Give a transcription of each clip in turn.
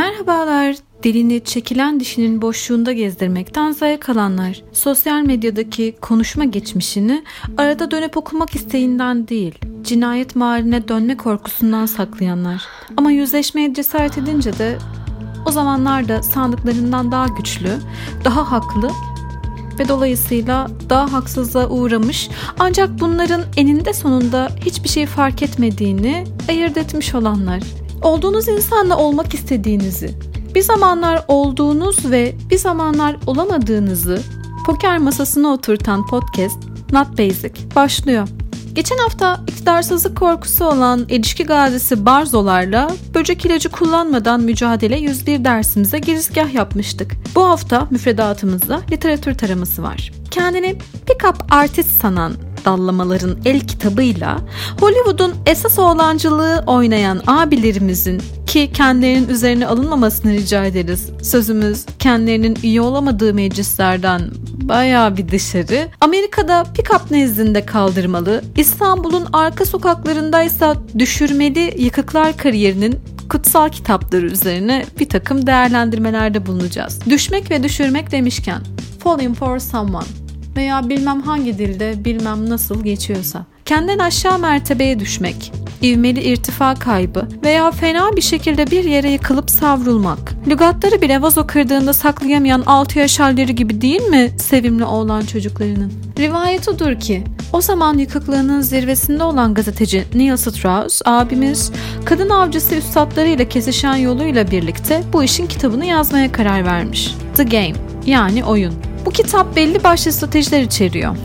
Merhabalar, dilini çekilen dişinin boşluğunda gezdirmekten zevk alanlar. Sosyal medyadaki konuşma geçmişini arada dönüp okumak isteğinden değil, cinayet mahalline dönme korkusundan saklayanlar. Ama yüzleşmeye cesaret edince de o zamanlarda sandıklarından daha güçlü, daha haklı ve dolayısıyla daha haksızlığa uğramış ancak bunların eninde sonunda hiçbir şey fark etmediğini ayırt etmiş olanlar. Olduğunuz insanla olmak istediğinizi, bir zamanlar olduğunuz ve bir zamanlar olamadığınızı poker masasına oturtan podcast Not Basic başlıyor. Geçen hafta iktidarsızlık korkusu olan ilişki gazisi Barzolarla böcek ilacı kullanmadan mücadele 101 dersimize girizgah yapmıştık. Bu hafta müfredatımızda literatür taraması var. Kendini pick-up artist sanan dallamaların el kitabıyla Hollywood'un esas oğlancılığı oynayan abilerimizin ki kendilerinin üzerine alınmamasını rica ederiz. Sözümüz kendilerinin iyi olamadığı meclislerden baya bir dışarı. Amerika'da pick-up nezdinde kaldırmalı, İstanbul'un arka sokaklarındaysa düşürmeli yıkıklar kariyerinin kutsal kitapları üzerine bir takım değerlendirmelerde bulunacağız. Düşmek ve düşürmek demişken Falling for Someone veya bilmem hangi dilde bilmem nasıl geçiyorsa. Kendinden aşağı mertebeye düşmek, ivmeli irtifa kaybı veya fena bir şekilde bir yere yıkılıp savrulmak. Lügatları bile vazo kırdığında saklayamayan 6 yaş halleri gibi değil mi sevimli oğlan çocuklarının? Rivayet odur ki o zaman yıkıklığının zirvesinde olan gazeteci Neil Strauss abimiz kadın avcısı üstadlarıyla kesişen yoluyla birlikte bu işin kitabını yazmaya karar vermiş. The Game yani oyun. Bu kitap belli başlı stratejiler içeriyor.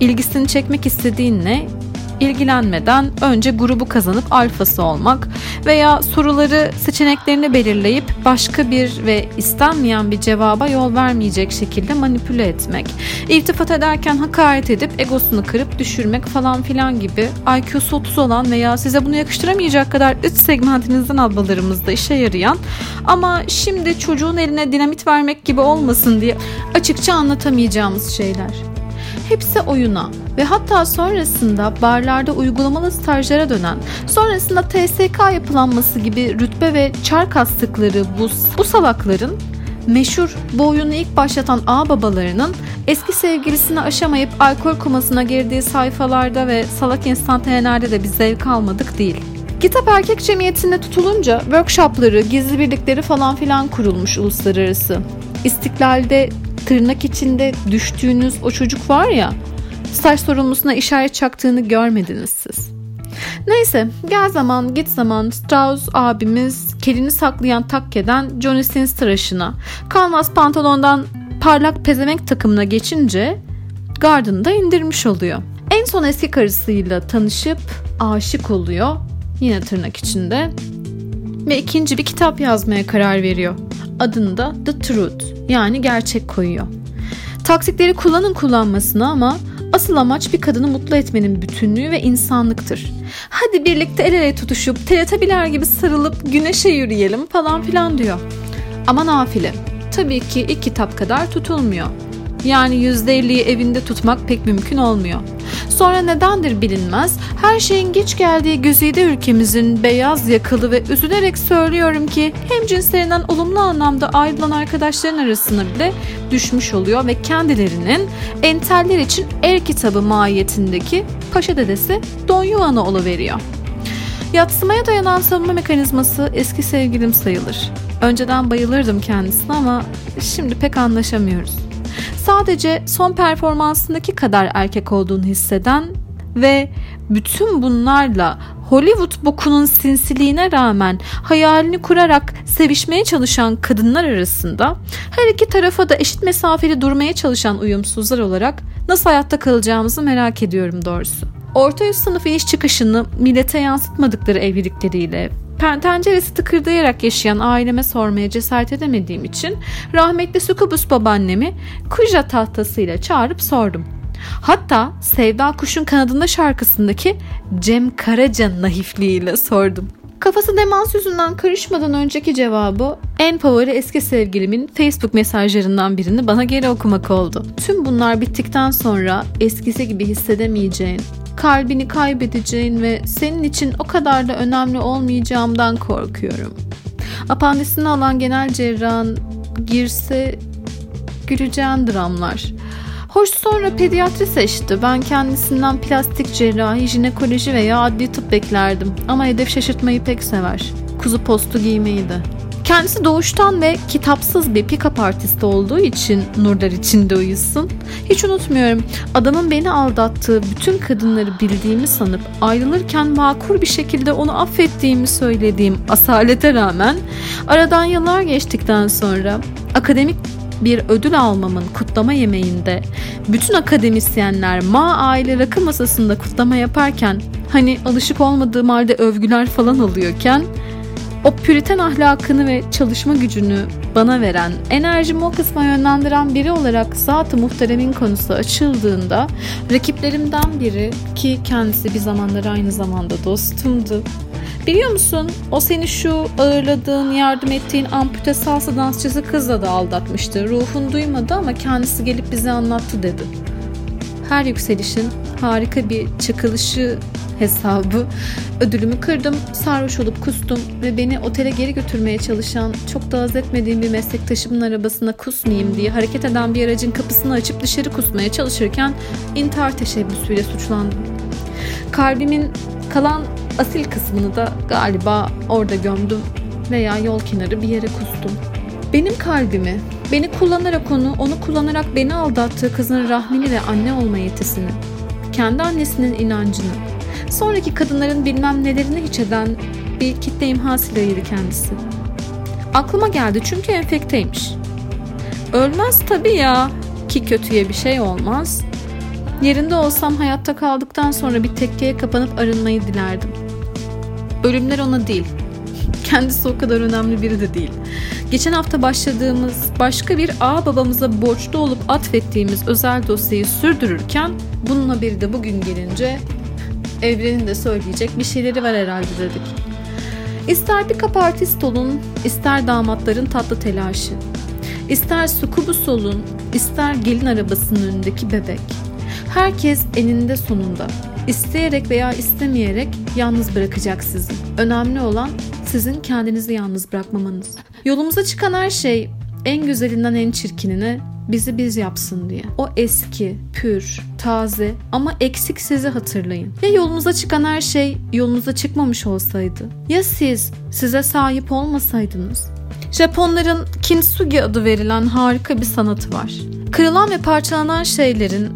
İlgisini çekmek istediğinle ilgilenmeden önce grubu kazanıp alfası olmak veya soruları seçeneklerini belirleyip başka bir ve istenmeyen bir cevaba yol vermeyecek şekilde manipüle etmek, irtifat ederken hakaret edip egosunu kırıp düşürmek falan filan gibi IQ'su 30 olan veya size bunu yakıştıramayacak kadar üst segmentinizden ablalarımızda işe yarayan ama şimdi çocuğun eline dinamit vermek gibi olmasın diye açıkça anlatamayacağımız şeyler. Hepsi oyuna ve hatta sonrasında barlarda uygulamalı stajlara dönen, sonrasında TSK yapılanması gibi rütbe ve çar kastıkları bu, bu salakların meşhur bu oyunu ilk başlatan ağ babalarının eski sevgilisini aşamayıp alkol komasına girdiği sayfalarda ve salak instantanelerde de bir zevk almadık değil. Kitap erkek cemiyetinde tutulunca workshopları, gizli birlikleri falan filan kurulmuş uluslararası. İstiklalde tırnak içinde düştüğünüz o çocuk var ya staj sorumlusuna işaret çaktığını görmediniz siz. Neyse gel zaman git zaman Strauss abimiz kelini saklayan takkeden Johnny Sins tıraşına kanvas pantolondan parlak pezevenk takımına geçince gardını da indirmiş oluyor. En son eski karısıyla tanışıp aşık oluyor yine tırnak içinde ve ikinci bir kitap yazmaya karar veriyor. Adını da The Truth yani gerçek koyuyor. Taktikleri kullanın kullanmasına ama asıl amaç bir kadını mutlu etmenin bütünlüğü ve insanlıktır. Hadi birlikte el ele tutuşup teletabiler gibi sarılıp güneşe yürüyelim falan filan diyor. Ama nafile. Tabii ki ilk kitap kadar tutulmuyor. Yani %50'yi evinde tutmak pek mümkün olmuyor. Sonra nedendir bilinmez. Her şeyin geç geldiği güzide ülkemizin beyaz yakalı ve üzülerek söylüyorum ki hem cinslerinden olumlu anlamda ayrılan arkadaşların arasına bile düşmüş oluyor ve kendilerinin enteller için el kitabı mahiyetindeki paşa dedesi Don Juan'a veriyor. Yatsımaya dayanan savunma mekanizması eski sevgilim sayılır. Önceden bayılırdım kendisine ama şimdi pek anlaşamıyoruz sadece son performansındaki kadar erkek olduğunu hisseden ve bütün bunlarla Hollywood bokunun sinsiliğine rağmen hayalini kurarak sevişmeye çalışan kadınlar arasında her iki tarafa da eşit mesafeli durmaya çalışan uyumsuzlar olarak nasıl hayatta kalacağımızı merak ediyorum doğrusu. Orta üst sınıf iş çıkışını millete yansıtmadıkları evlilikleriyle tenceresi tıkırdayarak yaşayan aileme sormaya cesaret edemediğim için rahmetli Sukubus babaannemi kuja tahtasıyla çağırıp sordum. Hatta Sevda Kuş'un kanadında şarkısındaki Cem Karaca naifliğiyle sordum. Kafası demans yüzünden karışmadan önceki cevabı en favori eski sevgilimin Facebook mesajlarından birini bana geri okumak oldu. Tüm bunlar bittikten sonra eskisi gibi hissedemeyeceğin, kalbini kaybedeceğin ve senin için o kadar da önemli olmayacağımdan korkuyorum. Apandisini alan genel cerrahın girse güleceğin dramlar. Hoş sonra pediatri seçti. Ben kendisinden plastik cerrahi, jinekoloji veya adli tıp beklerdim. Ama hedef şaşırtmayı pek sever. Kuzu postu giymeyi de. Kendisi doğuştan ve kitapsız bir pick-up artisti olduğu için nurlar içinde uyusun. Hiç unutmuyorum adamın beni aldattığı bütün kadınları bildiğimi sanıp ayrılırken makul bir şekilde onu affettiğimi söylediğim asalete rağmen aradan yıllar geçtikten sonra akademik bir ödül almamın kutlama yemeğinde bütün akademisyenler ma aile rakı masasında kutlama yaparken hani alışık olmadığım halde övgüler falan alıyorken o püriten ahlakını ve çalışma gücünü bana veren, enerjimi o kısma yönlendiren biri olarak zat-ı muhteremin konusu açıldığında rakiplerimden biri ki kendisi bir zamanlar aynı zamanda dostumdu. Biliyor musun o seni şu ağırladığın, yardım ettiğin ampute salsa dansçısı kızla da aldatmıştı. Ruhun duymadı ama kendisi gelip bize anlattı dedi. Her yükselişin harika bir çakılışı hesabı. Ödülümü kırdım, sarhoş olup kustum ve beni otele geri götürmeye çalışan, çok da haz etmediğim bir meslektaşımın arabasına kusmayayım diye hareket eden bir aracın kapısını açıp dışarı kusmaya çalışırken intihar teşebbüsüyle suçlandım. Kalbimin kalan asil kısmını da galiba orada gömdüm veya yol kenarı bir yere kustum. Benim kalbimi, beni kullanarak onu, onu kullanarak beni aldattığı kızın rahmini ve anne olma yetisini, kendi annesinin inancını, sonraki kadınların bilmem nelerini hiç eden bir kitle imha silahıydı kendisi. Aklıma geldi çünkü enfekteymiş. Ölmez tabii ya ki kötüye bir şey olmaz. Yerinde olsam hayatta kaldıktan sonra bir tekkeye kapanıp arınmayı dilerdim. Ölümler ona değil. Kendisi o kadar önemli biri de değil. Geçen hafta başladığımız başka bir ağ babamıza borçlu olup atfettiğimiz özel dosyayı sürdürürken bunun haberi de bugün gelince evrenin de söyleyecek bir şeyleri var herhalde dedik. İster bir kapartist olun, ister damatların tatlı telaşı. İster sukubus olun, ister gelin arabasının önündeki bebek. Herkes eninde sonunda isteyerek veya istemeyerek yalnız bırakacak sizi. Önemli olan sizin kendinizi yalnız bırakmamanız. Yolumuza çıkan her şey en güzelinden en çirkinine bizi biz yapsın diye. O eski, pür, taze ama eksik sizi hatırlayın. Ya yolunuza çıkan her şey yolunuza çıkmamış olsaydı? Ya siz size sahip olmasaydınız? Japonların kintsugi adı verilen harika bir sanatı var. Kırılan ve parçalanan şeylerin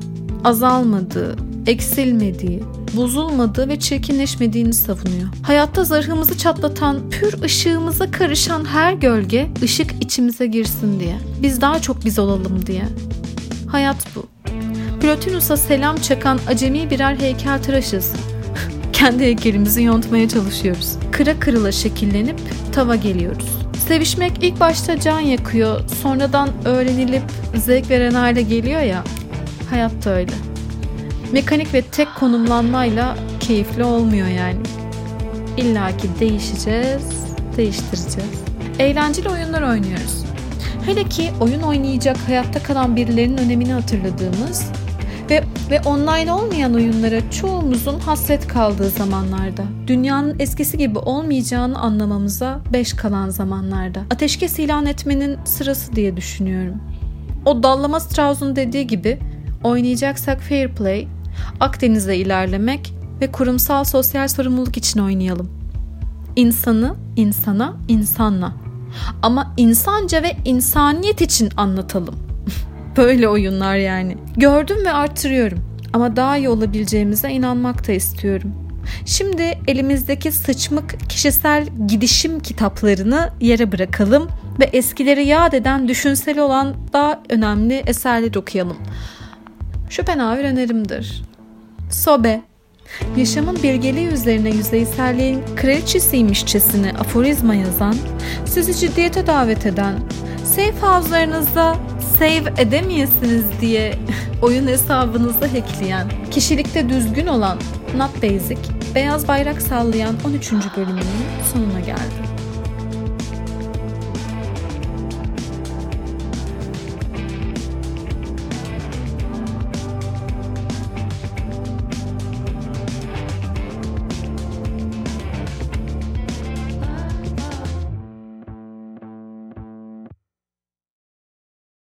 azalmadığı, eksilmediği, bozulmadığı ve çirkinleşmediğini savunuyor. Hayatta zırhımızı çatlatan, pür ışığımıza karışan her gölge ışık içimize girsin diye. Biz daha çok biz olalım diye. Hayat bu. Plotinus'a selam çakan acemi birer heykeltıraşız. Kendi heykelimizi yontmaya çalışıyoruz. Kıra kırıla şekillenip tava geliyoruz. Sevişmek ilk başta can yakıyor, sonradan öğrenilip zevk veren hale geliyor ya. Hayat da öyle. Mekanik ve tek konumlanmayla keyifli olmuyor yani. İlla ki değişeceğiz, değiştireceğiz. Eğlenceli oyunlar oynuyoruz. Hele ki oyun oynayacak hayatta kalan birilerinin önemini hatırladığımız ve ve online olmayan oyunlara çoğumuzun hasret kaldığı zamanlarda, dünyanın eskisi gibi olmayacağını anlamamıza beş kalan zamanlarda, ateşkes ilan etmenin sırası diye düşünüyorum. O dallama Strauss'un dediği gibi oynayacaksak fair play, Akdeniz'de ilerlemek ve kurumsal sosyal sorumluluk için oynayalım. İnsanı insana, insanla. Ama insanca ve insaniyet için anlatalım. Böyle oyunlar yani. Gördüm ve artırıyorum. Ama daha iyi olabileceğimize inanmak da istiyorum. Şimdi elimizdeki sıçmık kişisel gidişim kitaplarını yere bırakalım ve eskileri yad eden düşünsel olan daha önemli eserler okuyalım. Schopenhauer önerimdir. Sobe Yaşamın bilgeliği üzerine yüzeyselliğin kraliçesiymişçesine aforizma yazan, sizi ciddiyete davet eden, safe house'larınızda save edemeyesiniz diye oyun hesabınızı hackleyen, kişilikte düzgün olan Not Basic, beyaz bayrak sallayan 13. bölümünün sonuna geldi.